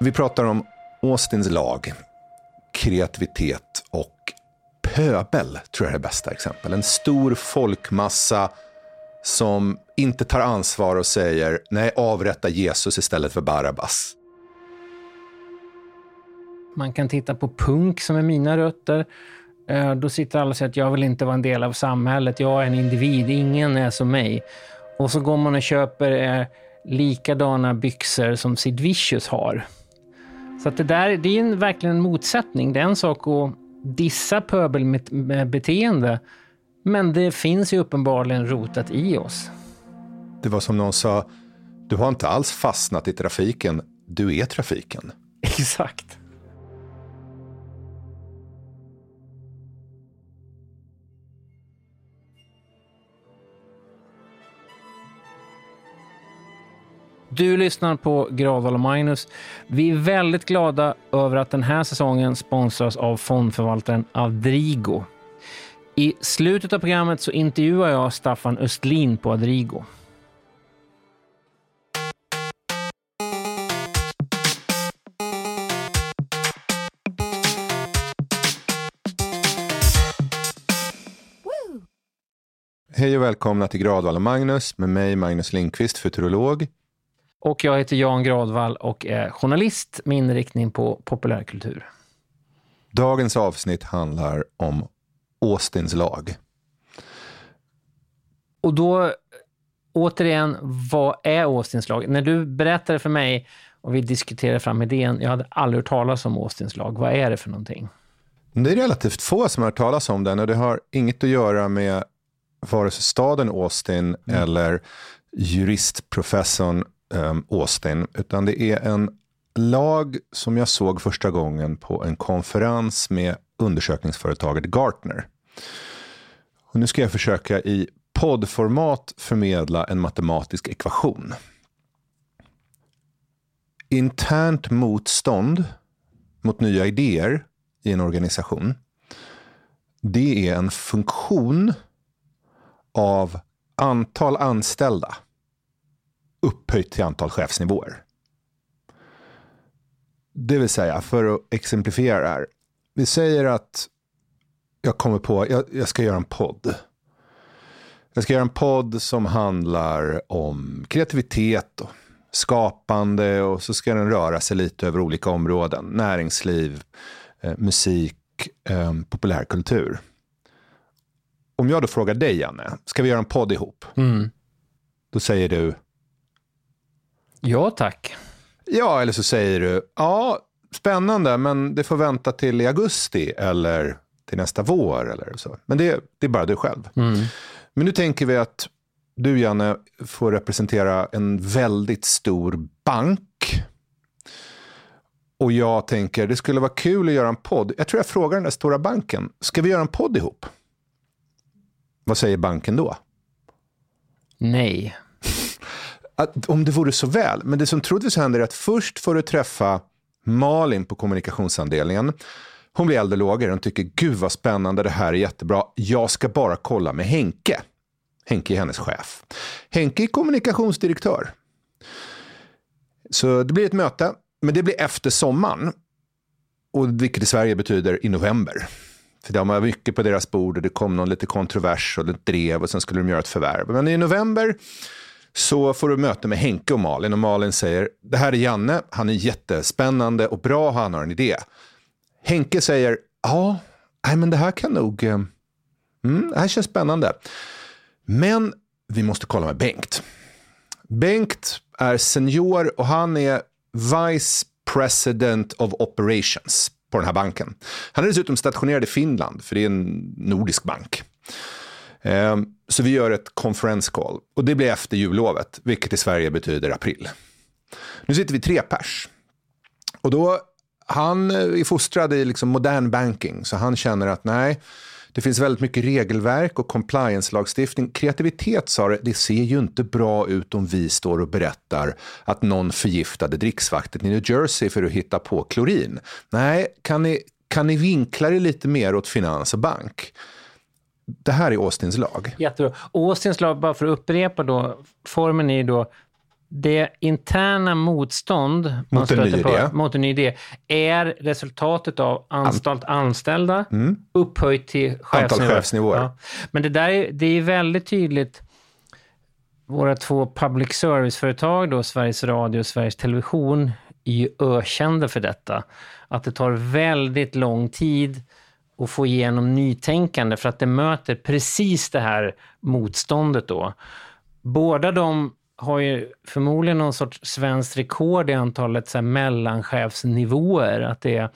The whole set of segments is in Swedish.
Vi pratar om Austins lag, kreativitet och pöbel, tror jag är det bästa exempel. En stor folkmassa som inte tar ansvar och säger nej, avrätta Jesus istället för Barabbas. Man kan titta på punk som är mina rötter. Eh, då sitter alla och säger att jag vill inte vara en del av samhället. Jag är en individ, ingen är som mig. Och så går man och köper eh, likadana byxor som Sid Vicious har. Så att det där det är en, verkligen en motsättning. Det är en sak att dissa pöbelbeteende, men det finns ju uppenbarligen rotat i oss. Det var som någon sa, du har inte alls fastnat i trafiken, du är trafiken. Exakt. Du lyssnar på Gradvall och Magnus. Vi är väldigt glada över att den här säsongen sponsras av fondförvaltaren Adrigo. I slutet av programmet så intervjuar jag Staffan Östlin på Adrigo. Hej och välkomna till Gradval och Magnus med mig Magnus Lindqvist, futurolog. Och jag heter Jan Gradvall och är journalist med inriktning på populärkultur. Dagens avsnitt handlar om Austins lag. Och då, återigen, vad är Austins lag? När du berättade för mig och vi diskuterade fram idén, jag hade aldrig hört talas om Austins lag. Vad är det för någonting? Det är relativt få som har hört talas om den och det har inget att göra med vare sig staden Austin mm. eller juristprofessorn um, Austin, utan det är en lag som jag såg första gången på en konferens med undersökningsföretaget Gartner. Och nu ska jag försöka i poddformat förmedla en matematisk ekvation. Internt motstånd mot nya idéer i en organisation, det är en funktion av antal anställda upphöjt till antal chefsnivåer. Det vill säga, för att exemplifiera det här. Vi säger att jag kommer på, jag, jag ska göra en podd. Jag ska göra en podd som handlar om kreativitet och skapande och så ska den röra sig lite över olika områden. Näringsliv, eh, musik, eh, populärkultur. Om jag då frågar dig, Janne, ska vi göra en podd ihop? Mm. Då säger du, Ja, tack. Ja, eller så säger du, ja, spännande, men det får vänta till i augusti eller till nästa vår eller så. Men det, det är bara du själv. Mm. Men nu tänker vi att du, Janne, får representera en väldigt stor bank. Och jag tänker, det skulle vara kul att göra en podd. Jag tror jag frågar den där stora banken, ska vi göra en podd ihop? Vad säger banken då? Nej att, om det vore så väl. Men det som troligtvis händer är att först får du träffa Malin på kommunikationsavdelningen. Hon blir äldre och. Hon tycker gud vad spännande, det här är jättebra. Jag ska bara kolla med Henke. Henke är hennes chef. Henke är kommunikationsdirektör. Så det blir ett möte, men det blir efter sommaren. Och vilket i Sverige betyder i november. För det har mycket på deras bord och det kom någon lite kontrovers och ett drev och sen skulle de göra ett förvärv. Men i november så får du möte med Henke och Malin och Malin säger det här är Janne, han är jättespännande och bra, han har en idé. Henke säger ja, men det här kan nog, eh, mm, det här känns spännande. Men vi måste kolla med Bengt. Bengt är senior och han är Vice President of Operations på den här banken. Han är dessutom stationerad i Finland, för det är en nordisk bank. Ehm, så vi gör ett conference call och det blir efter jullovet, vilket i Sverige betyder april. Nu sitter vi tre pers. Och då, han eh, är fostrad i liksom modern banking, så han känner att nej, det finns väldigt mycket regelverk och compliance-lagstiftning. Kreativitet, sa det, det ser ju inte bra ut om vi står och berättar att någon förgiftade dricksvattnet i New Jersey för att hitta på klorin. Nej, kan ni, kan ni vinkla det lite mer åt finans och bank? Det här är Austins lag. Jättebra. Austins lag, bara för att upprepa då, formen är då det interna motstånd mot en, ny på, idé. mot en ny idé är resultatet av anstalt anställda mm. upphöjt till chefsnivå. chefsnivåer. Ja. Men det där är, det är väldigt tydligt. Våra två public service-företag, då, Sveriges Radio och Sveriges Television, är ju ökända för detta. Att det tar väldigt lång tid och få igenom nytänkande för att det möter precis det här motståndet då. Båda de har ju förmodligen någon sorts svenskt rekord i antalet så här, mellanchefsnivåer. Att det är,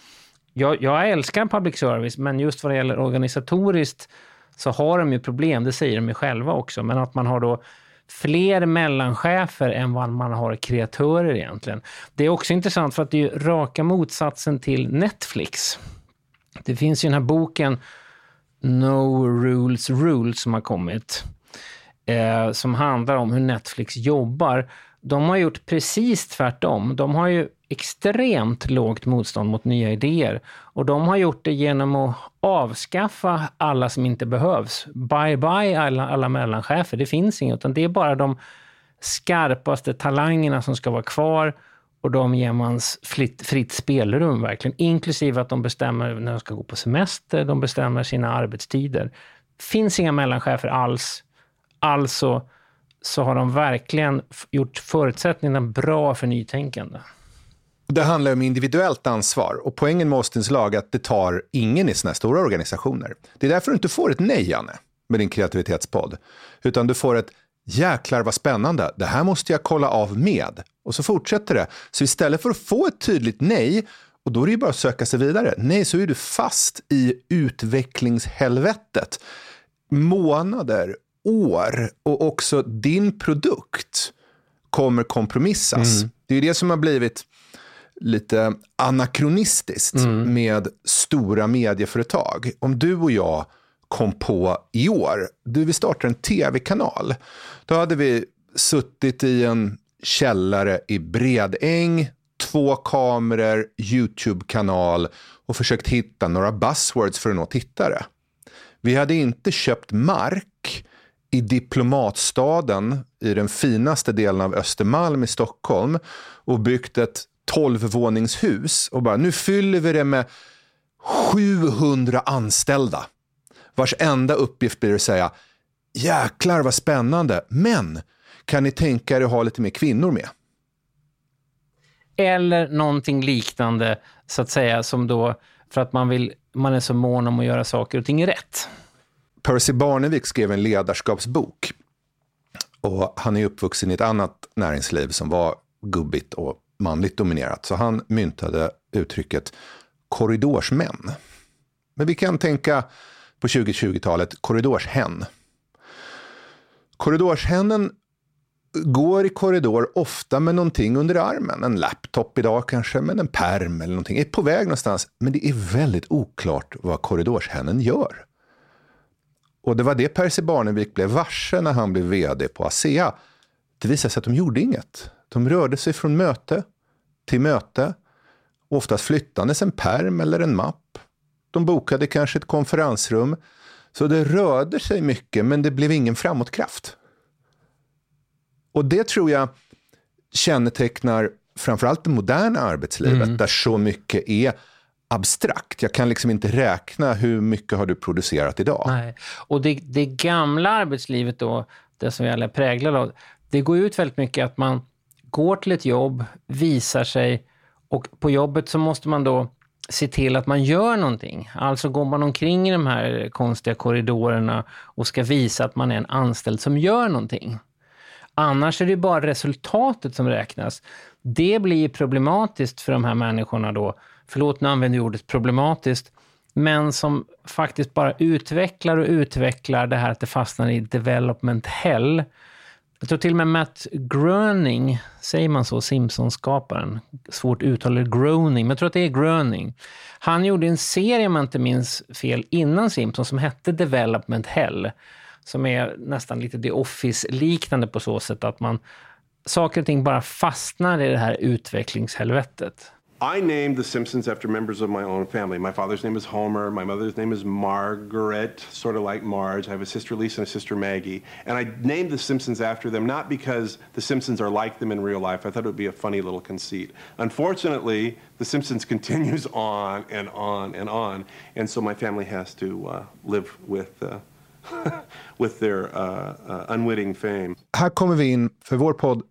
jag, jag älskar public service, men just vad det gäller organisatoriskt så har de ju problem, det säger de ju själva också, men att man har då fler mellanchefer än vad man har kreatörer egentligen. Det är också intressant för att det är raka motsatsen till Netflix. Det finns ju den här boken No Rules Rules som har kommit eh, som handlar om hur Netflix jobbar. De har gjort precis tvärtom. De har ju extremt lågt motstånd mot nya idéer. Och de har gjort det genom att avskaffa alla som inte behövs. Bye bye alla, alla mellanchefer, det finns inget. Utan det är bara de skarpaste talangerna som ska vara kvar och de ger man fritt, fritt spelrum verkligen. Inklusive att de bestämmer när de ska gå på semester, de bestämmer sina arbetstider. finns inga mellanchefer alls. Alltså så har de verkligen gjort förutsättningarna bra för nytänkande. Det handlar om individuellt ansvar och poängen med Austins lag är att det tar ingen i sådana här stora organisationer. Det är därför du inte får ett nej, Janne, med din kreativitetspodd. Utan du får ett jäklar vad spännande, det här måste jag kolla av med. Och så fortsätter det. Så istället för att få ett tydligt nej, och då är det ju bara att söka sig vidare. Nej, så är du fast i utvecklingshelvetet. Månader, år och också din produkt kommer kompromissas. Mm. Det är det som har blivit lite anakronistiskt mm. med stora medieföretag. Om du och jag kom på i år, du vill starta en tv-kanal. Då hade vi suttit i en källare i Bredäng, två kameror, YouTube-kanal och försökt hitta några buzzwords för att nå tittare. Vi hade inte köpt mark i diplomatstaden i den finaste delen av Östermalm i Stockholm och byggt ett tolvvåningshus och bara nu fyller vi det med 700 anställda vars enda uppgift blir att säga jäklar vad spännande, men kan ni tänka er att ha lite mer kvinnor med? Eller någonting liknande, så att säga, som då för att man, vill, man är så mån om att göra saker och ting rätt. Percy Barnevik skrev en ledarskapsbok. Och han är uppvuxen i ett annat näringsliv som var gubbigt och manligt dominerat. Så han myntade uttrycket korridorsmän. Men vi kan tänka på 2020-talet korridorshen. Korridorshennen går i korridor ofta med någonting under armen. En laptop idag kanske, men en perm eller någonting. Är på väg någonstans, men det är väldigt oklart vad korridorshennen gör. Och det var det Percy Barnevik blev varse när han blev vd på ASEA. Det visade sig att de gjorde inget. De rörde sig från möte till möte. Oftast flyttandes en perm eller en mapp. De bokade kanske ett konferensrum. Så det rörde sig mycket, men det blev ingen framåtkraft. Och det tror jag kännetecknar framförallt det moderna arbetslivet, mm. där så mycket är abstrakt. Jag kan liksom inte räkna hur mycket har du producerat idag. Nej. Och det, det gamla arbetslivet då, det som vi alla är präglade av, det går ut väldigt mycket att man går till ett jobb, visar sig och på jobbet så måste man då se till att man gör någonting. Alltså går man omkring i de här konstiga korridorerna och ska visa att man är en anställd som gör någonting. Annars är det bara resultatet som räknas. Det blir problematiskt för de här människorna då. Förlåt, nu använder jag ordet problematiskt. Men som faktiskt bara utvecklar och utvecklar det här att det fastnar i development hell. Jag tror till och med Matt Groening, säger man så, Simpsons-skaparen? Svårt uttal, Groening, men jag tror att det är Groening. Han gjorde en serie, om jag inte minns fel, innan Simpsons som hette Development Hell som är nästan lite The Office-liknande på så sätt att man saker och ting bara fastnar i det här utvecklingshelvetet. I named The Simpsons after members of my own family. My father's name is Homer. My mother's name is Margaret, sort of like Marge. I have a sister Lisa and a sister Maggie. And I named The Simpsons after them, not because The Simpsons are like them in real life. I thought it would be a funny little conceit. Unfortunately, The Simpsons continues on and on and on. And so my family has to uh, live with. Uh, with their uh, uh, unwitting fame. Här kommer vi in, för vår podd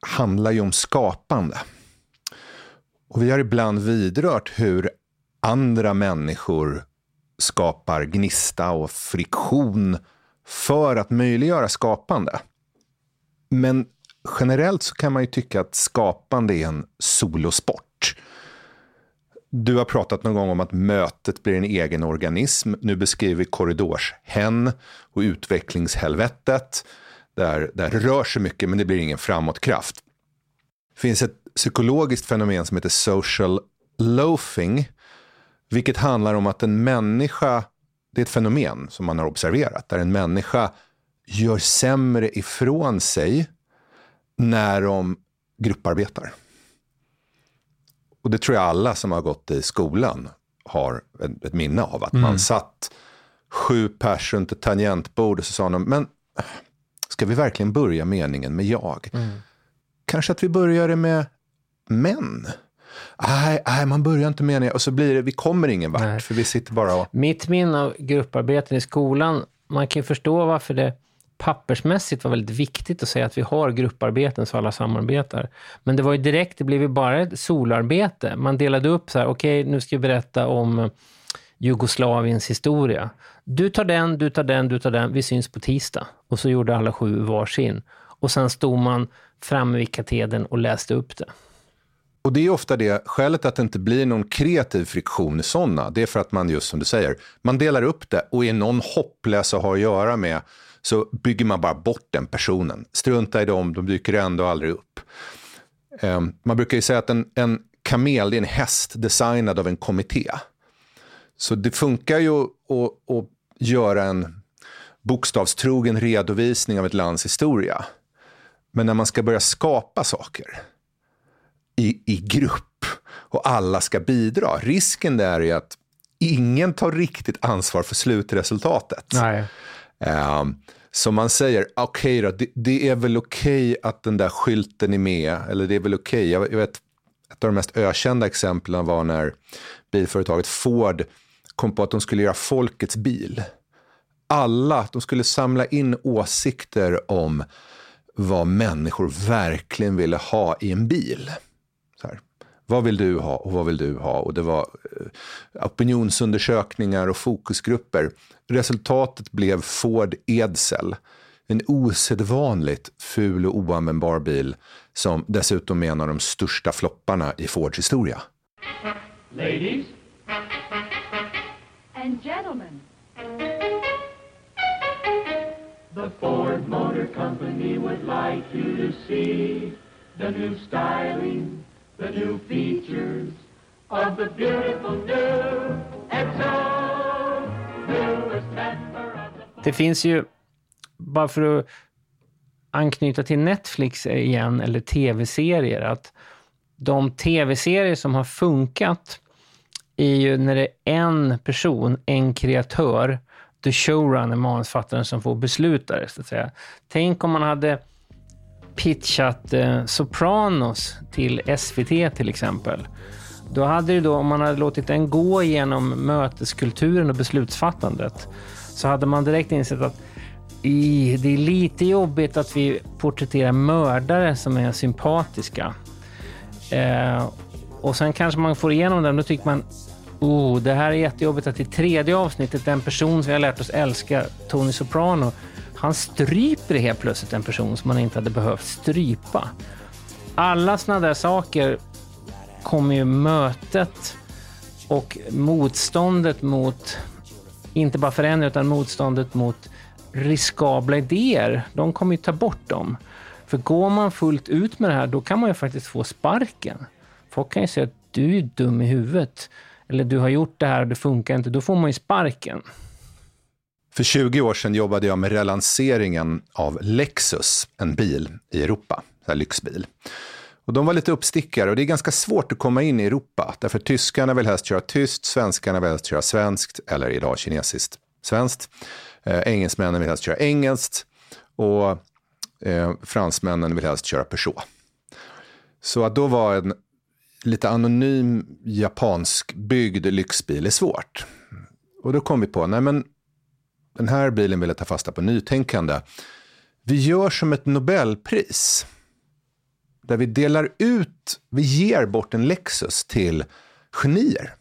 handlar ju om skapande. Och vi har ibland vidrört hur andra människor skapar gnista och friktion för att möjliggöra skapande. Men generellt så kan man ju tycka att skapande är en solosport. Du har pratat någon gång om att mötet blir en egen organism. Nu beskriver vi korridorshen och utvecklingshelvetet. Där, där rör sig mycket men det blir ingen framåtkraft. Det finns ett psykologiskt fenomen som heter social loafing. Vilket handlar om att en människa, det är ett fenomen som man har observerat, där en människa gör sämre ifrån sig när de grupparbetar. Och det tror jag alla som har gått i skolan har ett, minne av. Att mm. man satt sju pers runt ett tangentbord och så sa de, men ska vi verkligen börja meningen med jag? Mm. Kanske att vi börjar det med men. Nej, nej, man börjar inte meningen och så blir det, vi kommer ingen vart nej. för vi sitter bara och... Mitt minne av grupparbeten i skolan, man kan ju förstå varför det pappersmässigt var väldigt viktigt att säga att vi har grupparbeten så alla samarbetar. Men det var ju direkt, det blev ju bara ett solarbete. Man delade upp så här, okej okay, nu ska vi berätta om Jugoslaviens historia. Du tar den, du tar den, du tar den, vi syns på tisdag. Och så gjorde alla sju varsin. Och sen stod man framme vid katedern och läste upp det. Och det är ofta det, skälet att det inte blir någon kreativ friktion i sådana, det är för att man just som du säger, man delar upp det och är någon hopplös att ha att göra med så bygger man bara bort den personen. Strunta i dem, de dyker ändå aldrig upp. Ehm, man brukar ju säga att en, en kamel är en häst designad av en kommitté. Så det funkar ju att, att göra en bokstavstrogen redovisning av ett lands historia. Men när man ska börja skapa saker i, i grupp och alla ska bidra, risken där är att ingen tar riktigt ansvar för slutresultatet. Nej. Um, så man säger, okej okay då, det, det, är väl okej okay att den där skylten är med, eller det är väl okej. Okay. Jag, jag, vet, ett av de mest ökända exemplen var när bilföretaget Ford kom på att de skulle göra folkets bil. Alla, de skulle samla in åsikter om vad människor verkligen ville ha i en bil. Så här, vad vill du ha och vad vill du ha? Och det var eh, opinionsundersökningar och fokusgrupper. Resultatet blev Ford Edsel. En osedvanligt ful och oanvändbar bil som dessutom är en av de största flopparna i Fords historia. Ladies and gentlemen. The Ford Motor Company would like you to see the new styling, the new features of the beautiful new Det finns ju, bara för att anknyta till Netflix igen, eller tv-serier, att de tv-serier som har funkat är ju när det är en person, en kreatör, the showrunner, manusfattaren, som får besluta det. Så att säga. Tänk om man hade pitchat eh, Sopranos till SVT till exempel. Då hade det då, om man hade låtit den gå igenom möteskulturen och beslutsfattandet, så hade man direkt insett att i, det är lite jobbigt att vi porträtterar mördare som är sympatiska. Eh, och sen kanske man får igenom den, då tycker man Oh, det här är jättejobbigt att i tredje avsnittet, den person som vi har lärt oss älska, Tony Soprano, han stryper helt plötsligt en person som man inte hade behövt strypa. Alla sådana där saker kommer ju mötet och motståndet mot, inte bara förändring, utan motståndet mot riskabla idéer, de kommer ju ta bort dem. För går man fullt ut med det här, då kan man ju faktiskt få sparken. Folk kan ju säga att du är dum i huvudet eller du har gjort det här och det funkar inte, då får man ju sparken. För 20 år sedan jobbade jag med relanseringen av Lexus, en bil i Europa, en lyxbil. Och de var lite uppstickare och det är ganska svårt att komma in i Europa. Därför tyskarna vill helst köra tyskt, svenskarna vill helst köra svenskt eller idag kinesiskt svenskt. Eh, engelsmännen vill helst köra engelskt och eh, fransmännen vill helst köra Peugeot. Så att då var en lite anonym japansk byggd lyxbil är svårt. Och då kom vi på, nej men den här bilen vill jag ta fasta på nytänkande. Vi gör som ett Nobelpris. Där vi delar ut, vi ger bort en Lexus till genier.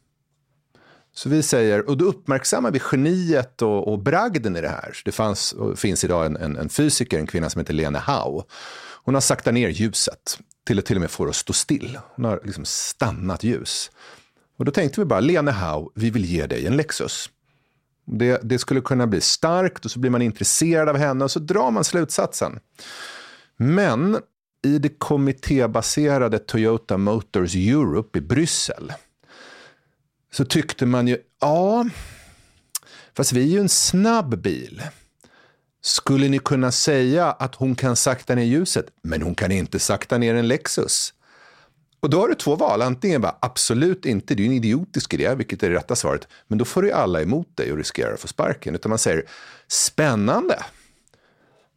Så vi säger, och då uppmärksammar vi geniet och, och bragden i det här. Det fanns, finns idag en, en, en, fysiker, en kvinna som heter Lene Hau. Hon har saktat ner ljuset till att till och med få det att stå still. Hon har liksom stannat ljus. Och då tänkte vi bara, Lene Hau, vi vill ge dig en Lexus. Det, det, skulle kunna bli starkt och så blir man intresserad av henne och så drar man slutsatsen. Men i det kommittébaserade Toyota Motors Europe i Bryssel så tyckte man ju, ja, fast vi är ju en snabb bil. Skulle ni kunna säga att hon kan sakta ner ljuset, men hon kan inte sakta ner en Lexus? Och då har du två val. Antingen bara absolut inte, det är en idiotisk idé, vilket är det rätta svaret. Men då får du alla emot dig och riskerar att få sparken. Utan man säger spännande.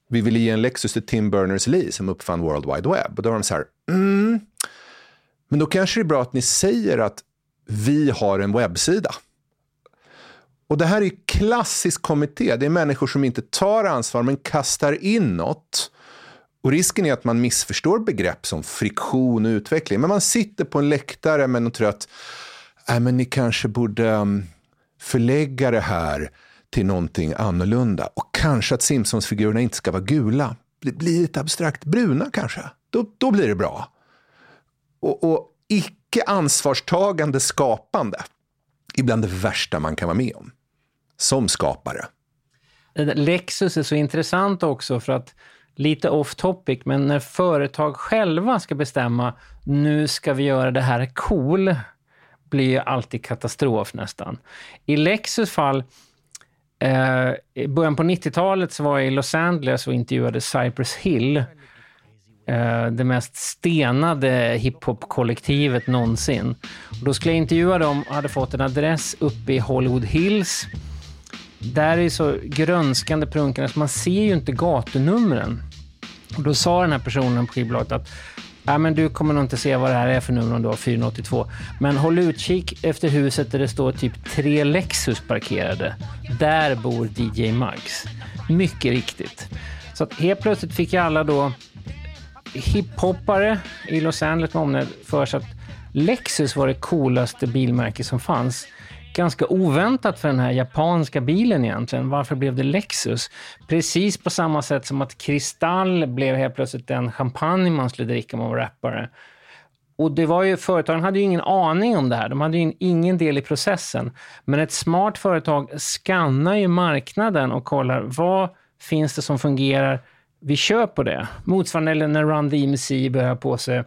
Vi vill ge en Lexus till Tim Berners-Lee som uppfann World Wide Web. Och då har de så här, mm, men då kanske det är bra att ni säger att vi har en webbsida. Och det här är klassisk kommitté. Det är människor som inte tar ansvar men kastar in något. Och risken är att man missförstår begrepp som friktion och utveckling. Men man sitter på en läktare men och tror att äh, men ni kanske borde mm, förlägga det här till någonting annorlunda. Och kanske att Simpsons-figurerna inte ska vara gula. Det blir lite abstrakt bruna kanske. Då, då blir det bra. Och, och icke ansvarstagande skapande är bland det värsta man kan vara med om. Som skapare. Lexus är så intressant också för att lite off topic, men när företag själva ska bestämma nu ska vi göra det här cool, blir ju alltid katastrof nästan. I Lexus fall, eh, i början på 90-talet så var jag i Los Angeles och intervjuade Cypress Hill, eh, det mest stenade hiphop-kollektivet någonsin. Och då skulle jag intervjua dem och hade fått en adress uppe i Hollywood Hills. Där är det så grönskande prunkande så man ser ju inte gatunumren. Och då sa den här personen på skivbolaget att Ja, men du kommer nog inte se vad det här är för nummer om du har 482. Men håll utkik efter huset där det står typ tre Lexus parkerade. Där bor DJ Max. Mycket riktigt. Så att helt plötsligt fick jag alla då hiphoppare i Los Angeles med omnejd för sig att Lexus var det coolaste bilmärke som fanns ganska oväntat för den här japanska bilen egentligen. Varför blev det Lexus? Precis på samma sätt som att Kristall blev helt plötsligt den champagne man skulle dricka om man var rappare. Och det var ju, företagen hade ju ingen aning om det här. De hade ju ingen del i processen. Men ett smart företag skannar ju marknaden och kollar vad finns det som fungerar? Vi kör på det. Motsvarande när Run DMC börjar på sig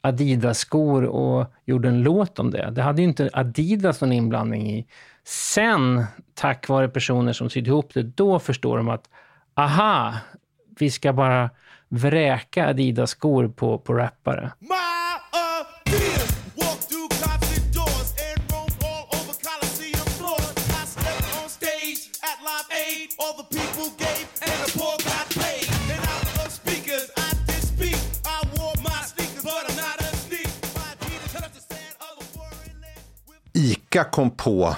Adidas-skor och gjorde en låt om det. Det hade ju inte Adidas någon inblandning i. Sen, tack vare personer som sydde ihop det, då förstår de att aha, vi ska bara vräka Adidas-skor på, på rappare. all ICA kom på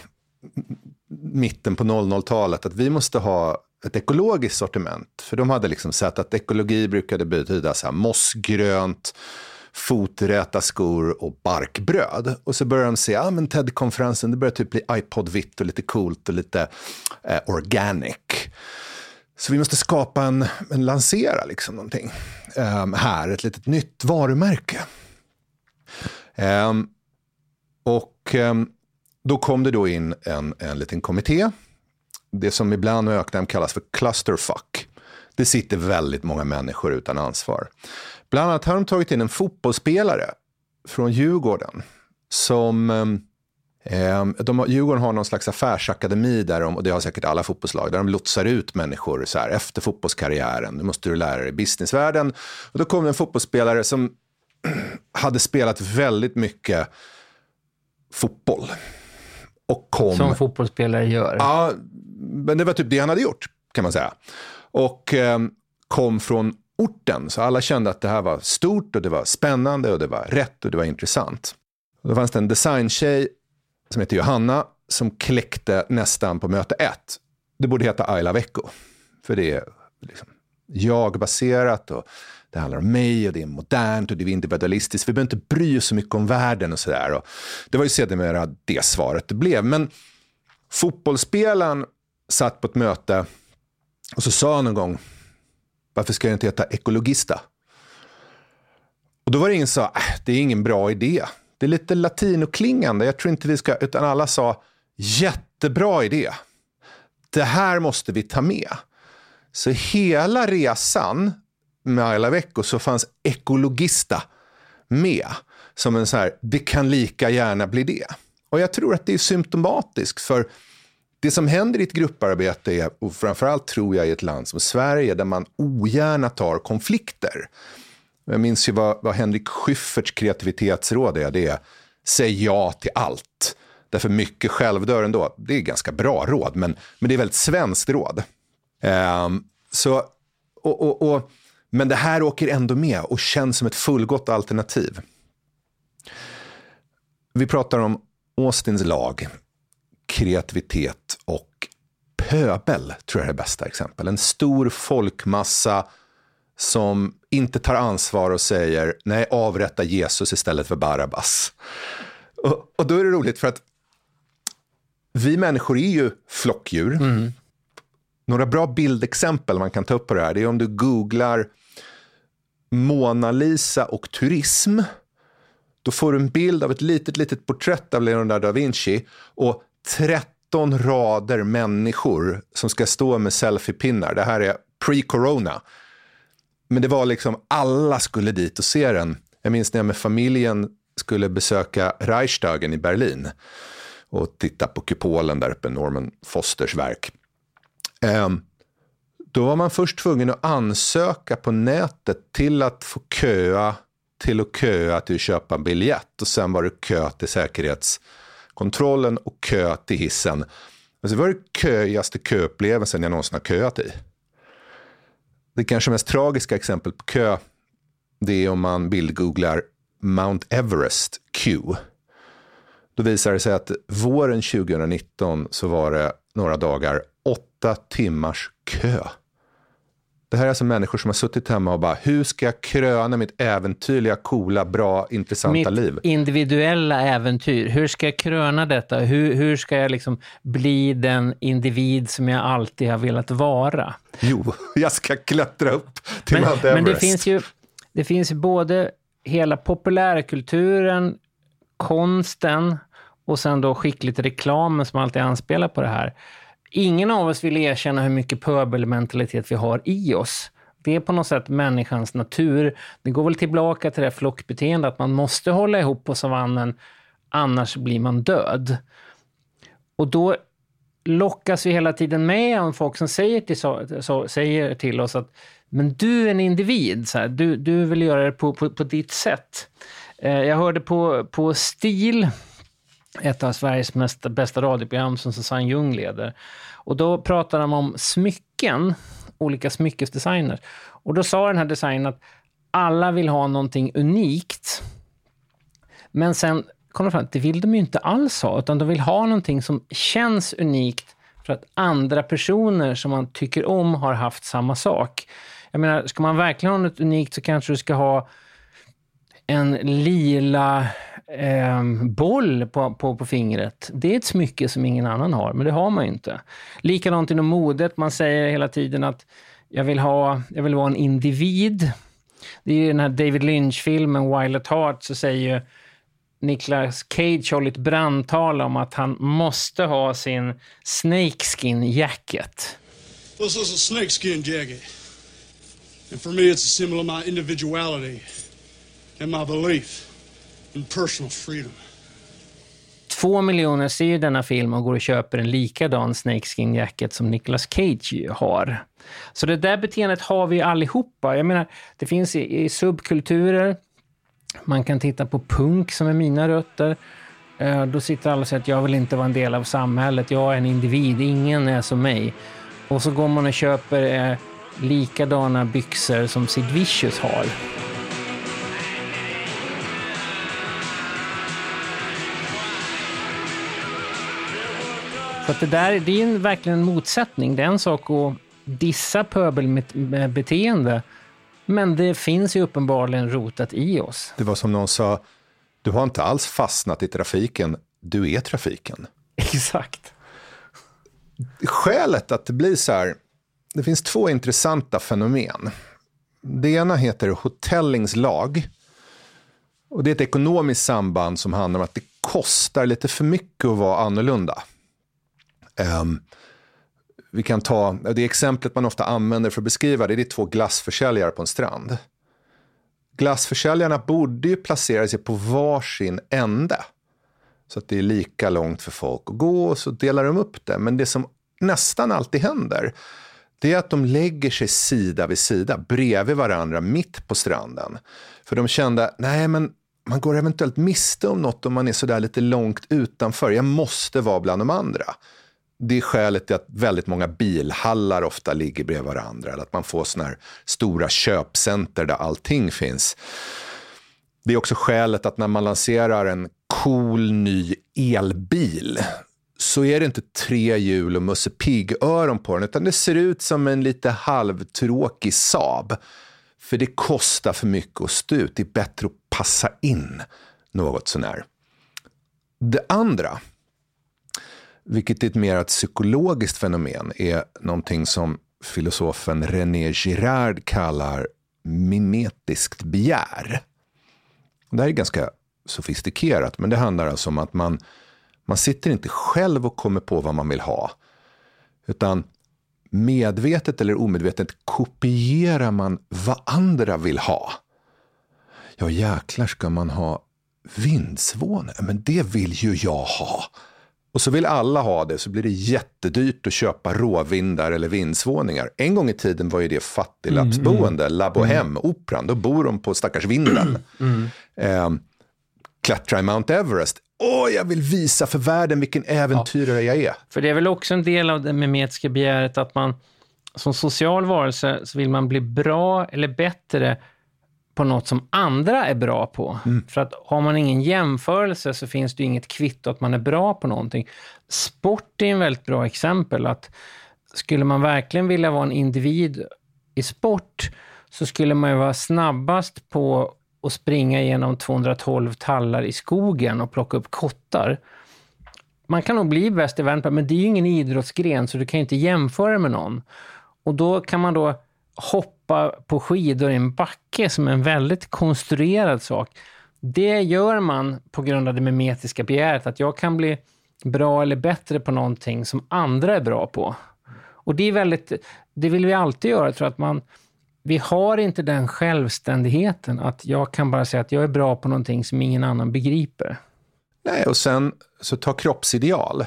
mitten på 00-talet att vi måste ha ett ekologiskt sortiment. För de hade liksom sett att ekologi brukade betyda så här mossgrönt, foträta skor och barkbröd. Och så började de se, ja men TED-konferensen, det börjar typ bli iPod-vitt och lite coolt och lite eh, organic. Så vi måste skapa en, en lansera liksom någonting um, här, ett litet nytt varumärke. Um, och um, då kom det då in en, en liten kommitté. Det som ibland i öknen kallas för clusterfuck. Det sitter väldigt många människor utan ansvar. Bland annat har de tagit in en fotbollsspelare från Djurgården. Som, ehm, eh, de, Djurgården har någon slags affärsakademi där de, och det har säkert alla fotbollslag, där de lotsar ut människor så här, efter fotbollskarriären. Nu måste du lära dig businessvärlden. Och då kom det en fotbollsspelare som hade spelat väldigt mycket fotboll. Och kom... Som fotbollsspelare gör. Ja, men det var typ det han hade gjort, kan man säga. Och eh, kom från orten, så alla kände att det här var stort och det var spännande och det var rätt och det var intressant. Och då fanns det en designtjej som heter Johanna som kläckte nästan på möte ett. Det borde heta Ayla Vecko, för det är liksom jag-baserat och det handlar om mig och det är modernt och det är individualistiskt. Vi behöver inte bry oss så mycket om världen och sådär. Det var ju sedermera det svaret det blev. Men fotbollsspelaren satt på ett möte och så sa han en gång, varför ska det inte heta ekologista? Och då var det ingen som sa, äh, det är ingen bra idé. Det är lite latinoklingande, jag tror inte vi ska, utan alla sa, jättebra idé. Det här måste vi ta med. Så hela resan med Vecko så fanns ekologista med. Som en så här, det kan lika gärna bli det. Och jag tror att det är symptomatiskt för det som händer i ett grupparbete är, och framförallt tror jag i ett land som Sverige, där man ogärna tar konflikter. Jag minns ju vad, vad Henrik Schyfferts kreativitetsråd är. Det är, säg ja till allt. Därför mycket självdör ändå. Det är ganska bra råd, men, men det är väldigt svenskt råd. Um, så, och, och, och, men det här åker ändå med och känns som ett fullgott alternativ. Vi pratar om Austins lag, kreativitet och pöbel, tror jag är det bästa exempel. En stor folkmassa som inte tar ansvar och säger nej, avrätta Jesus istället för Barabbas. Och, och då är det roligt för att vi människor är ju flockdjur. Mm. Några bra bildexempel man kan ta upp på det här det är om du googlar Mona Lisa och turism. Då får du en bild av ett litet, litet porträtt av Leonardo da Vinci och 13 rader människor som ska stå med selfiepinnar. Det här är pre-corona. Men det var liksom, alla skulle dit och se den. Jag minns när jag med familjen skulle besöka Reichstagen i Berlin och titta på kupolen där uppe, Norman Fosters verk. Um, då var man först tvungen att ansöka på nätet till att få köa till att köa till att köpa en biljett och sen var det kö till säkerhetskontrollen och kö till hissen. Alltså det var det köigaste köupplevelsen jag någonsin har köat i. Det kanske mest tragiska exemplet på kö det är om man bildgooglar Mount Everest Q. Då visar det sig att våren 2019 så var det några dagar åtta timmars kö. Det här är alltså människor som har suttit hemma och bara, hur ska jag kröna mitt äventyrliga, coola, bra, intressanta mitt liv? Mitt individuella äventyr. Hur ska jag kröna detta? Hur, hur ska jag liksom bli den individ som jag alltid har velat vara? Jo, jag ska klättra upp till men, Mount Everest. Men det finns ju det finns både hela populärkulturen, konsten och sen då skickligt reklamen som alltid anspelar på det här. Ingen av oss vill erkänna hur mycket pöbelmentalitet vi har i oss. Det är på något sätt människans natur. Det går väl tillbaka till det flockbeteende att man måste hålla ihop på savannen, annars blir man död. Och då lockas vi hela tiden med av folk som säger till, så, säger till oss att men du är en individ, så här, du, du vill göra det på, på, på ditt sätt. Eh, jag hörde på, på STIL, ett av Sveriges mest, bästa radioprogram som Susanne Ljung leder. Och då pratade de om smycken, olika smyckesdesigners. Och då sa den här designern att alla vill ha någonting unikt. Men sen kom de fram att det vill de ju inte alls ha, utan de vill ha någonting som känns unikt för att andra personer som man tycker om har haft samma sak. Jag menar, ska man verkligen ha något unikt så kanske du ska ha en lila eh, boll på, på, på fingret. Det är ett smycke som ingen annan har, men det har man ju inte. Likadant inom modet. Man säger hela tiden att jag vill, ha, jag vill vara en individ. Det är ju den här David Lynch-filmen Wild at Heart så säger ju Niklas Cage håller ett brandtal om att han måste ha sin snakeskin jacket. This is a snakeskin jacket. And for me it's a symbol of my individuality and my belief in personal freedom. Två miljoner ser ju denna film och går och köper en likadan snakeskin jacket som Nicolas Cage har. Så det där beteendet har vi allihopa. Jag menar, det finns i, i subkulturer, Man kan titta på punk som är mina rötter. Eh, då sitter alla och säger att jag vill inte vara en del av samhället. Jag är en individ, ingen är som mig. Och så går man och köper eh, likadana byxor som Sid Vicious har. Så det där det är en, verkligen en motsättning. Det är en sak att dissa pöbelbeteende, men det finns ju uppenbarligen rotat i oss. Det var som någon sa, du har inte alls fastnat i trafiken, du är trafiken. Exakt. Skälet att det blir så här, det finns två intressanta fenomen. Det ena heter Hotellings lag. Och det är ett ekonomiskt samband som handlar om att det kostar lite för mycket att vara annorlunda. Um, vi kan ta, det exemplet man ofta använder för att beskriva det, det är två glassförsäljare på en strand. Glassförsäljarna borde ju placera sig på varsin ände. Så att det är lika långt för folk att gå och så delar de upp det. Men det som nästan alltid händer, det är att de lägger sig sida vid sida, bredvid varandra, mitt på stranden. För de kände, nej men man går eventuellt miste om något om man är sådär lite långt utanför. Jag måste vara bland de andra. Det är skälet till att väldigt många bilhallar ofta ligger bredvid varandra. Eller att man får sådana här stora köpcenter där allting finns. Det är också skälet att när man lanserar en cool ny elbil så är det inte tre hjul och Musse Pigg-öron på den, utan det ser ut som en lite halvtråkig Saab. För det kostar för mycket att stå ut. Det är bättre att passa in något sånär. Det andra vilket är ett mer ett psykologiskt fenomen, är någonting som filosofen René Girard kallar mimetiskt begär. Det här är ganska sofistikerat, men det handlar alltså om att man, man sitter inte själv och kommer på vad man vill ha, utan medvetet eller omedvetet kopierar man vad andra vill ha. Ja, jäklar ska man ha vindsvåne. Men det vill ju jag ha. Och så vill alla ha det, så blir det jättedyrt att köpa råvindar eller vindsvåningar. En gång i tiden var ju det fattiglappsboende, mm, mm. La Bohème, mm. operan. Då bor de på stackars vinden. Mm. Eh, klättra i Mount Everest. Åh, jag vill visa för världen vilken äventyrare ja. jag är. För det är väl också en del av det memetiska begäret att man som social varelse så vill man bli bra eller bättre på något som andra är bra på. Mm. För att har man ingen jämförelse så finns det inget kvitto att man är bra på någonting. Sport är en väldigt bra exempel. att Skulle man verkligen vilja vara en individ i sport så skulle man ju vara snabbast på att springa genom 212 tallar i skogen och plocka upp kottar. Man kan nog bli bäst i världen, men det är ju ingen idrottsgren så du kan ju inte jämföra med någon. Och då kan man då hoppa på skidor i en backe som är en väldigt konstruerad sak. Det gör man på grund av det memetiska begäret, att jag kan bli bra eller bättre på någonting som andra är bra på. Och det är väldigt, det vill vi alltid göra, tror att man, vi har inte den självständigheten att jag kan bara säga att jag är bra på någonting som ingen annan begriper. Nej, och sen så ta kroppsideal.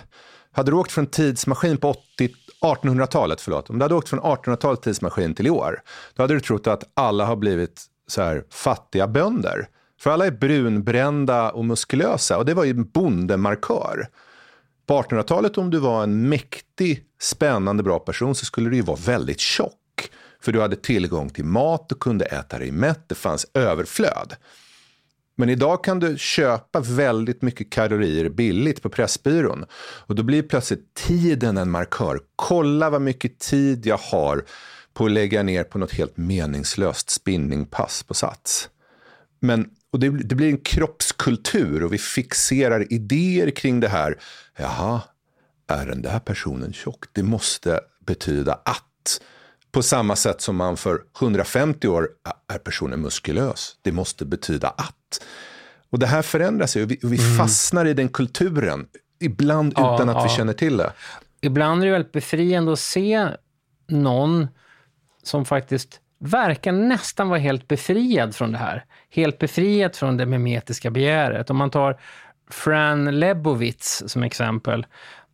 Hade du åkt från tidsmaskin på 80 1800-talet, förlåt, om du hade åkt från 1800-talet tidsmaskin till i år, då hade du trott att alla har blivit så här fattiga bönder. För alla är brunbrända och muskulösa och det var ju en bondemarkör. På 1800-talet om du var en mäktig, spännande, bra person så skulle du ju vara väldigt tjock. För du hade tillgång till mat, du kunde äta dig mätt, det fanns överflöd. Men idag kan du köpa väldigt mycket kalorier billigt på Pressbyrån. Och då blir plötsligt tiden en markör. Kolla vad mycket tid jag har på att lägga ner på något helt meningslöst spinningpass på Sats. Men, och det, det blir en kroppskultur och vi fixerar idéer kring det här. Jaha, är den där personen tjock? Det måste betyda att. På samma sätt som man för 150 år är personen muskulös. Det måste betyda att. Och det här förändras ju vi, vi mm. fastnar i den kulturen. Ibland ja, utan att ja. vi känner till det. Ibland är det väldigt befriande att se någon som faktiskt verkar nästan vara helt befriad från det här. Helt befriad från det memetiska begäret. Om man tar Fran Lebowitz som exempel,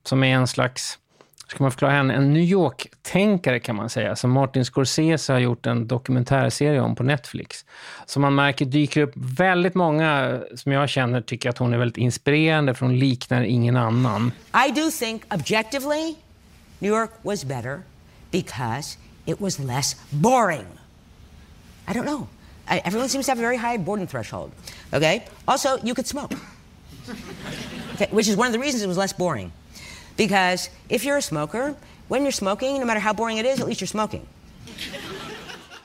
som är en slags ska man förklara henne, en New York-tänkare kan man säga, som Martin Scorsese har gjort en dokumentärserie om på Netflix. Som man märker dyker upp väldigt många som jag känner tycker att hon är väldigt inspirerande för hon liknar ingen annan. I do think objectively New York was better because it was less boring. I don't know. I, everyone seems to have a very high boredom threshold. Okay? Also, you could smoke. Okay, which is one of the reasons it was less boring. Because if you're a smoker, when you're smoking, no matter how boring it is, at least you're smoking.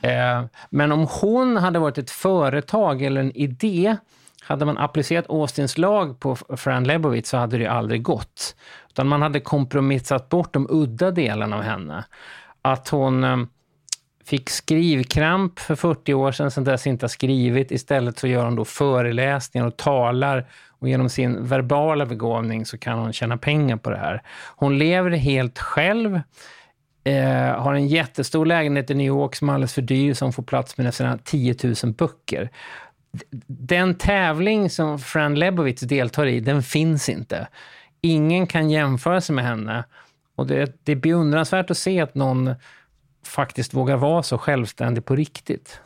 Eh, men om hon hade varit ett företag eller en idé, hade man applicerat Austins lag på Fran Lebowitz så hade det aldrig gått. Utan man hade kompromissat bort de udda delarna av henne. Att hon eh, fick skrivkramp för 40 år sedan, sen dess inte har skrivit. Istället så gör hon då föreläsningar och talar och genom sin verbala begåvning så kan hon tjäna pengar på det här. Hon lever helt själv, eh, har en jättestor lägenhet i New York som är alldeles för dyr, som får plats med nästan 10 000 böcker. Den tävling som Fran Lebowitz deltar i, den finns inte. Ingen kan jämföra sig med henne. Och det, det är beundransvärt att se att någon faktiskt vågar vara så självständig på riktigt.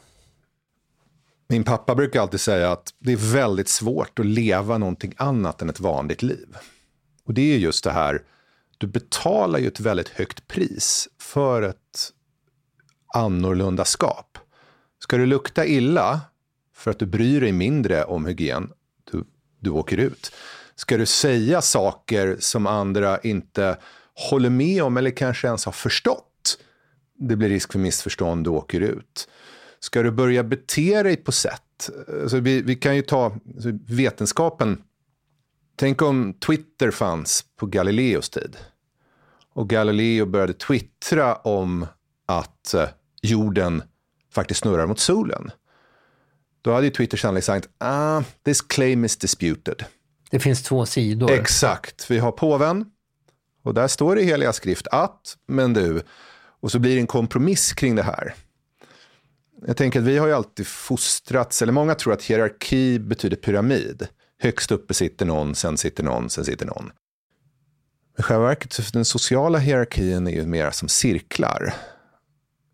Min pappa brukar alltid säga att det är väldigt svårt att leva någonting annat än ett vanligt liv. Och det är just det här, du betalar ju ett väldigt högt pris för ett annorlunda skap. Ska du lukta illa för att du bryr dig mindre om hygien, du, du åker ut. Ska du säga saker som andra inte håller med om eller kanske ens har förstått, det blir risk för missförstånd, du åker ut. Ska du börja bete dig på sätt, alltså vi, vi kan ju ta alltså vetenskapen, tänk om Twitter fanns på Galileos tid. Och Galileo började twittra om att eh, jorden faktiskt snurrar mot solen. Då hade ju Twitter sannolikt sagt, ah, this claim is disputed. Det finns två sidor. Exakt, vi har påven och där står det i heliga skrift att, men du, och så blir det en kompromiss kring det här. Jag tänker att vi har ju alltid fostrats, eller många tror att hierarki betyder pyramid. Högst uppe sitter någon, sen sitter någon, sen sitter någon. I själva verket, den sociala hierarkin är ju mer som cirklar.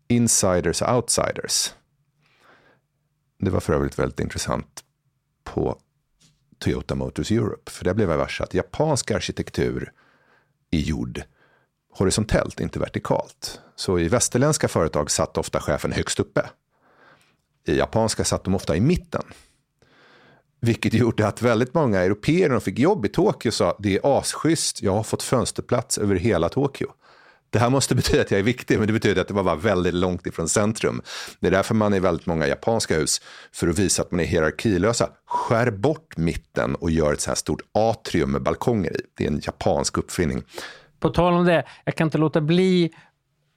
Insiders och outsiders. Det var för övrigt väldigt intressant på Toyota Motors Europe. För där blev jag varse att japansk arkitektur är gjord horisontellt, inte vertikalt. Så i västerländska företag satt ofta chefen högst uppe. I japanska satt de ofta i mitten. Vilket gjorde att väldigt många europeer när de fick jobb i Tokyo sa det är asschysst, jag har fått fönsterplats över hela Tokyo. Det här måste betyda att jag är viktig, men det betyder att det var väldigt långt ifrån centrum. Det är därför man i väldigt många japanska hus, för att visa att man är hierarkilösa, skär bort mitten och gör ett så här stort atrium med balkonger i. Det är en japansk uppfinning. På tal om det, jag kan inte låta bli,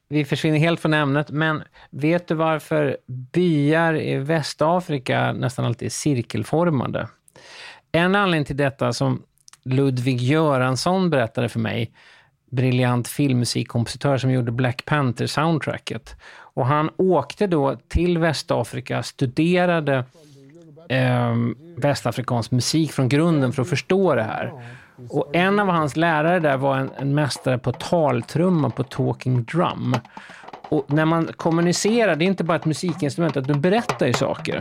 vi försvinner helt från ämnet, men vet du varför byar i Västafrika nästan alltid är cirkelformade? En anledning till detta som Ludvig Göransson berättade för mig, briljant filmmusikkompositör som gjorde Black Panther-soundtracket. Och han åkte då till Västafrika, studerade eh, västafrikansk musik från grunden för att förstå det här. Och en av hans lärare där var en, en mästare på taltrumma, på talking drum. Och när man kommunicerar, det är inte bara ett musikinstrument, att du berättar ju saker.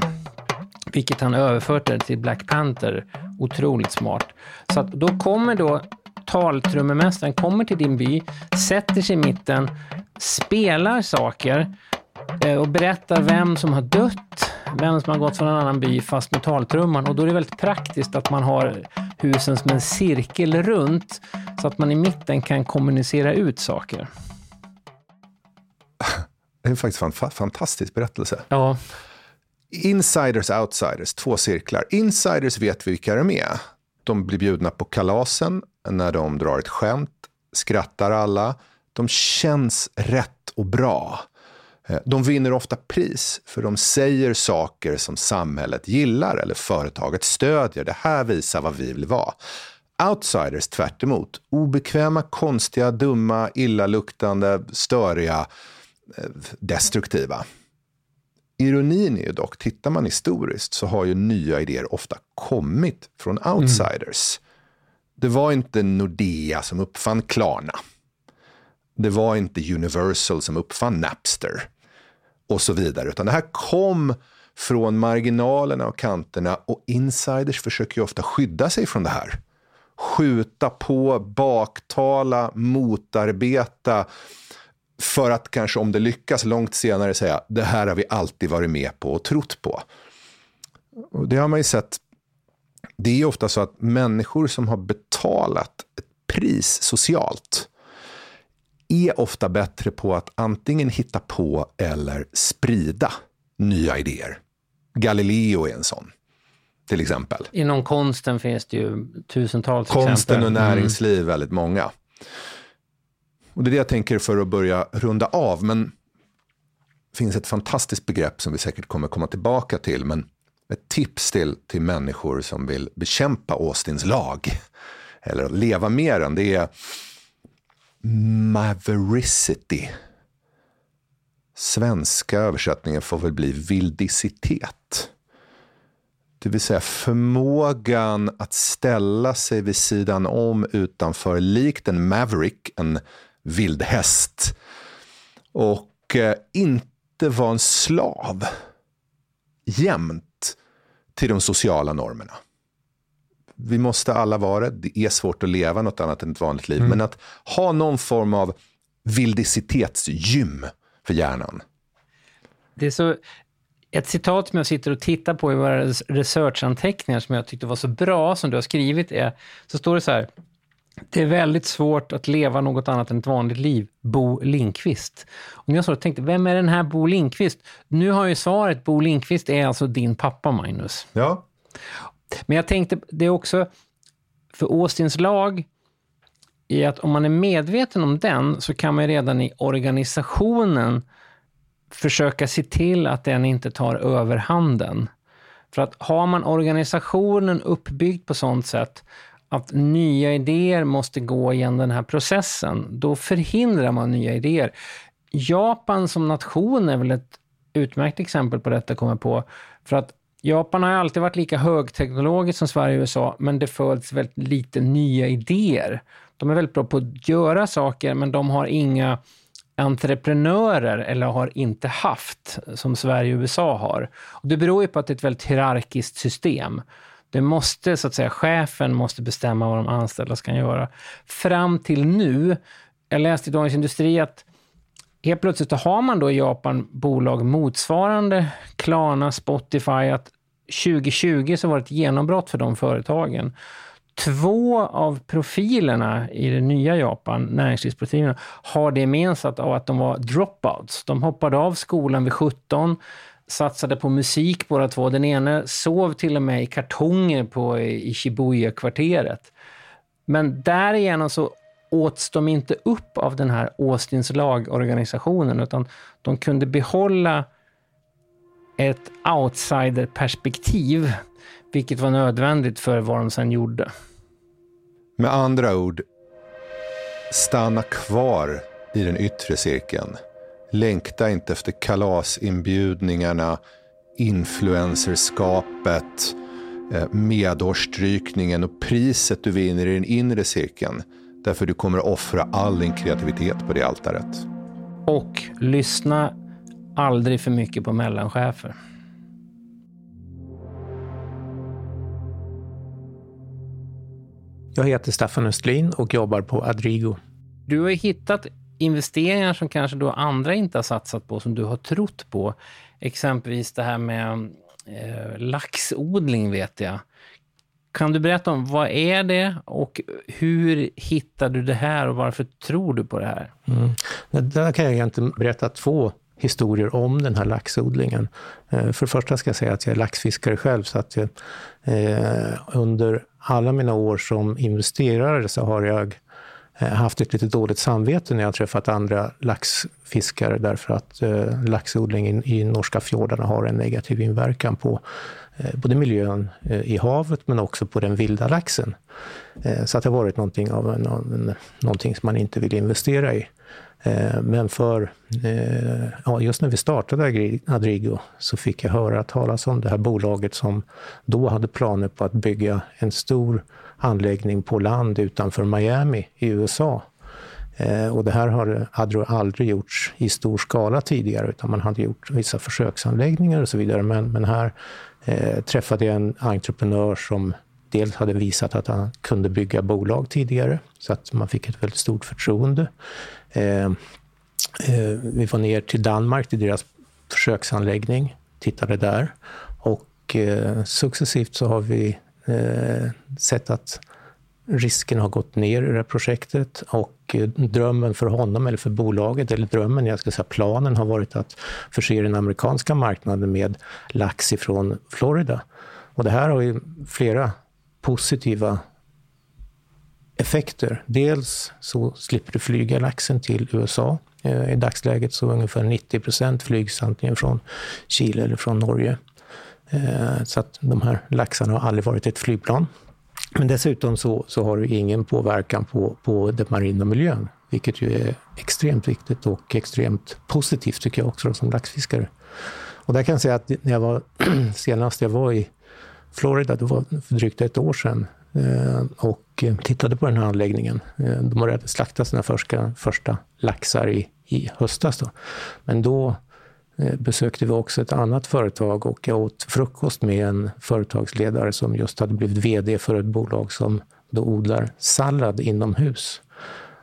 Vilket han överfört det till Black Panther. Otroligt smart. Så att då kommer då taltrummemästaren kommer till din by, sätter sig i mitten, spelar saker och berättar vem som har dött, vem som har gått från en annan by fast med taltrumman. Och då är det väldigt praktiskt att man har husen som en cirkel runt så att man i mitten kan kommunicera ut saker. Det är faktiskt en fantastisk berättelse. Ja. Insiders, outsiders, två cirklar. Insiders vet vi vilka de är. De blir bjudna på kalasen när de drar ett skämt, skrattar alla. De känns rätt och bra. Eh, de vinner ofta pris för de säger saker som samhället gillar eller företaget stödjer. Det här visar vad vi vill vara. Outsiders tvärt emot, obekväma, konstiga, dumma, illaluktande, störiga, eh, destruktiva. Ironin är ju dock, tittar man historiskt så har ju nya idéer ofta kommit från outsiders. Mm. Det var inte Nordea som uppfann Klarna. Det var inte Universal som uppfann Napster och så vidare, utan det här kom från marginalerna och kanterna och insiders försöker ju ofta skydda sig från det här. Skjuta på, baktala, motarbeta för att kanske om det lyckas långt senare säga det här har vi alltid varit med på och trott på. Och det har man ju sett. Det är ofta så att människor som har betalat ett pris socialt är ofta bättre på att antingen hitta på eller sprida nya idéer. Galileo är en sån, till exempel. Inom konsten finns det ju tusentals Konsten exempel. och näringsliv, mm. väldigt många. Och det är det jag tänker för att börja runda av. Men det finns ett fantastiskt begrepp som vi säkert kommer komma tillbaka till. Men ett tips till, till människor som vill bekämpa Austins lag eller leva med den, det är mavericity. Svenska översättningen får väl bli vildicitet. Det vill säga förmågan att ställa sig vid sidan om utanför, likt en maverick, en vildhäst. Och eh, inte vara en slav jämt till de sociala normerna. Vi måste alla vara det. Det är svårt att leva något annat än ett vanligt liv. Mm. Men att ha någon form av vildicitetsgym för hjärnan. Det är så, ett citat som jag sitter och tittar på i våra researchanteckningar som jag tyckte var så bra, som du har skrivit, är, så står det så här. Det är väldigt svårt att leva något annat än ett vanligt liv. Bo Linkvist. Och när jag så tänkte, vem är den här Bo Linkvist? Nu har ju svaret, Bo Linkvist är alltså din pappa, Magnus. Ja. Men jag tänkte, det är också, för Austins lag, i att om man är medveten om den, så kan man redan i organisationen försöka se till att den inte tar överhanden. För att har man organisationen uppbyggd på sånt sätt att nya idéer måste gå igenom den här processen, då förhindrar man nya idéer. Japan som nation är väl ett utmärkt exempel på detta, kommer på. För att Japan har alltid varit lika högteknologiskt som Sverige och USA, men det föds väldigt lite nya idéer. De är väldigt bra på att göra saker, men de har inga entreprenörer, eller har inte haft, som Sverige och USA har. Och det beror ju på att det är ett väldigt hierarkiskt system. Det måste, så att säga, chefen måste bestämma vad de anställda ska göra. Fram till nu, jag läste i Dagens Industri att helt plötsligt har man då i Japan bolag motsvarande Klarna, Spotify, att 2020 så var det ett genombrott för de företagen. Två av profilerna i det nya Japan, näringslivsprofilerna, har det gemensamt av att de var dropouts. De hoppade av skolan vid 17, satsade på musik båda två. Den ene sov till och med i kartonger på, i Shibuya-kvarteret. Men därigenom så åts de inte upp av den här Austins lag-organisationen, utan de kunde behålla ett outsider-perspektiv, vilket var nödvändigt för vad de sen gjorde. Med andra ord, stanna kvar i den yttre cirkeln. Längta inte efter kalasinbjudningarna, influencerskapet, eh, medårsstrykningen och priset du vinner i den inre cirkeln. Därför du kommer att offra all din kreativitet på det altaret. Och lyssna aldrig för mycket på mellanchefer. Jag heter Staffan Östlin och jobbar på Adrigo. Du har hittat investeringar som kanske då andra inte har satsat på, som du har trott på. Exempelvis det här med eh, laxodling, vet jag. Kan du berätta om vad är det och hur hittar du det här och varför tror du på det här? Mm. Där kan jag egentligen berätta två historier om den här laxodlingen. Eh, för det första ska jag säga att jag är laxfiskare själv, så att jag, eh, under alla mina år som investerare så har jag eh, haft ett lite dåligt samvete när jag träffat andra laxfiskare därför att eh, laxodling i, i norska fjordarna har en negativ inverkan på eh, både miljön eh, i havet men också på den vilda laxen. Eh, så att det har varit någonting, av en, en, någonting som man inte vill investera i. Eh, men för, eh, ja, just när vi startade Adrigo så fick jag höra talas om det här bolaget som då hade planer på att bygga en stor anläggning på land utanför Miami i USA. Eh, och det här hade, hade aldrig gjorts i stor skala tidigare, utan man hade gjort vissa försöksanläggningar och så vidare. Men, men här eh, träffade jag en entreprenör som dels hade visat att han kunde bygga bolag tidigare, så att man fick ett väldigt stort förtroende. Eh, eh, vi var ner till Danmark, till deras försöksanläggning, tittade där. Och eh, successivt så har vi eh, sett att risken har gått ner i det här projektet och eh, drömmen för honom eller för bolaget, eller drömmen, jag ska säga planen, har varit att förse den amerikanska marknaden med lax ifrån Florida. Och det här har ju flera positiva effekter. Dels så slipper du flyga laxen till USA. Eh, I dagsläget så ungefär 90 procent flygs antingen från Chile eller från Norge. Eh, så att de här laxarna har aldrig varit ett flygplan. Men dessutom så, så har du ingen påverkan på, på den marina miljön, vilket ju är extremt viktigt och extremt positivt tycker jag också som laxfiskare. Och där kan jag säga att när jag var, senast jag var i Florida, det var för drygt ett år sedan, Eh, och eh, tittade på den här anläggningen. Eh, de har slaktat sina första, första laxar i, i höstas. Då. Men då besökte vi också ett annat företag och jag åt frukost med en företagsledare som just hade blivit VD för ett bolag som då odlar sallad inomhus.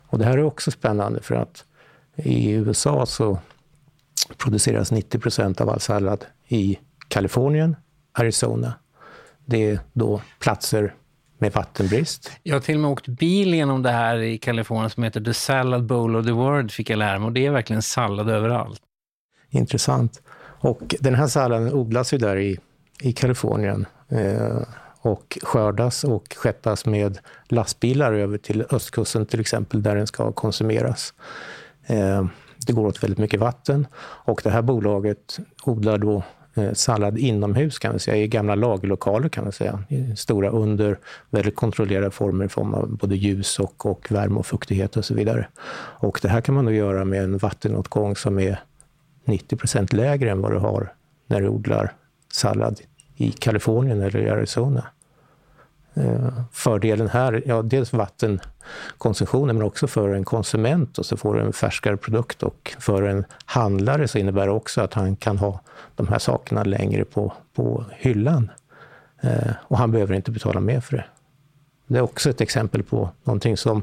Och det här är också spännande för att i USA så produceras 90 procent av all sallad i Kalifornien, Arizona. Det är då platser med vattenbrist. Jag har till och med åkt bil genom det här i Kalifornien som heter The Salad Bowl of the World, fick jag lära mig. Och det är verkligen sallad överallt intressant. Och den här salladen odlas ju där i, i Kalifornien eh, och skördas och skeppas med lastbilar över till östkusten till exempel, där den ska konsumeras. Eh, det går åt väldigt mycket vatten och det här bolaget odlar då Eh, sallad inomhus kan vi säga, i gamla lagerlokaler kan man säga. I stora under väldigt kontrollerade former i form av både ljus och, och värme och fuktighet och så vidare. Och det här kan man då göra med en vattenåtgång som är 90 procent lägre än vad du har när du odlar sallad i Kalifornien eller i Arizona. Eh, fördelen här, ja dels vattenkonsumtionen men också för en konsument och så får du en färskare produkt och för en handlare så innebär det också att han kan ha de här sakerna längre på, på hyllan. Eh, och han behöver inte betala mer för det. Det är också ett exempel på någonting som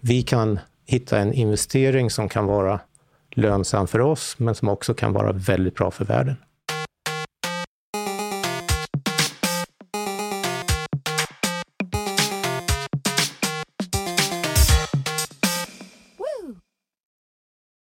vi kan hitta en investering som kan vara lönsam för oss, men som också kan vara väldigt bra för världen.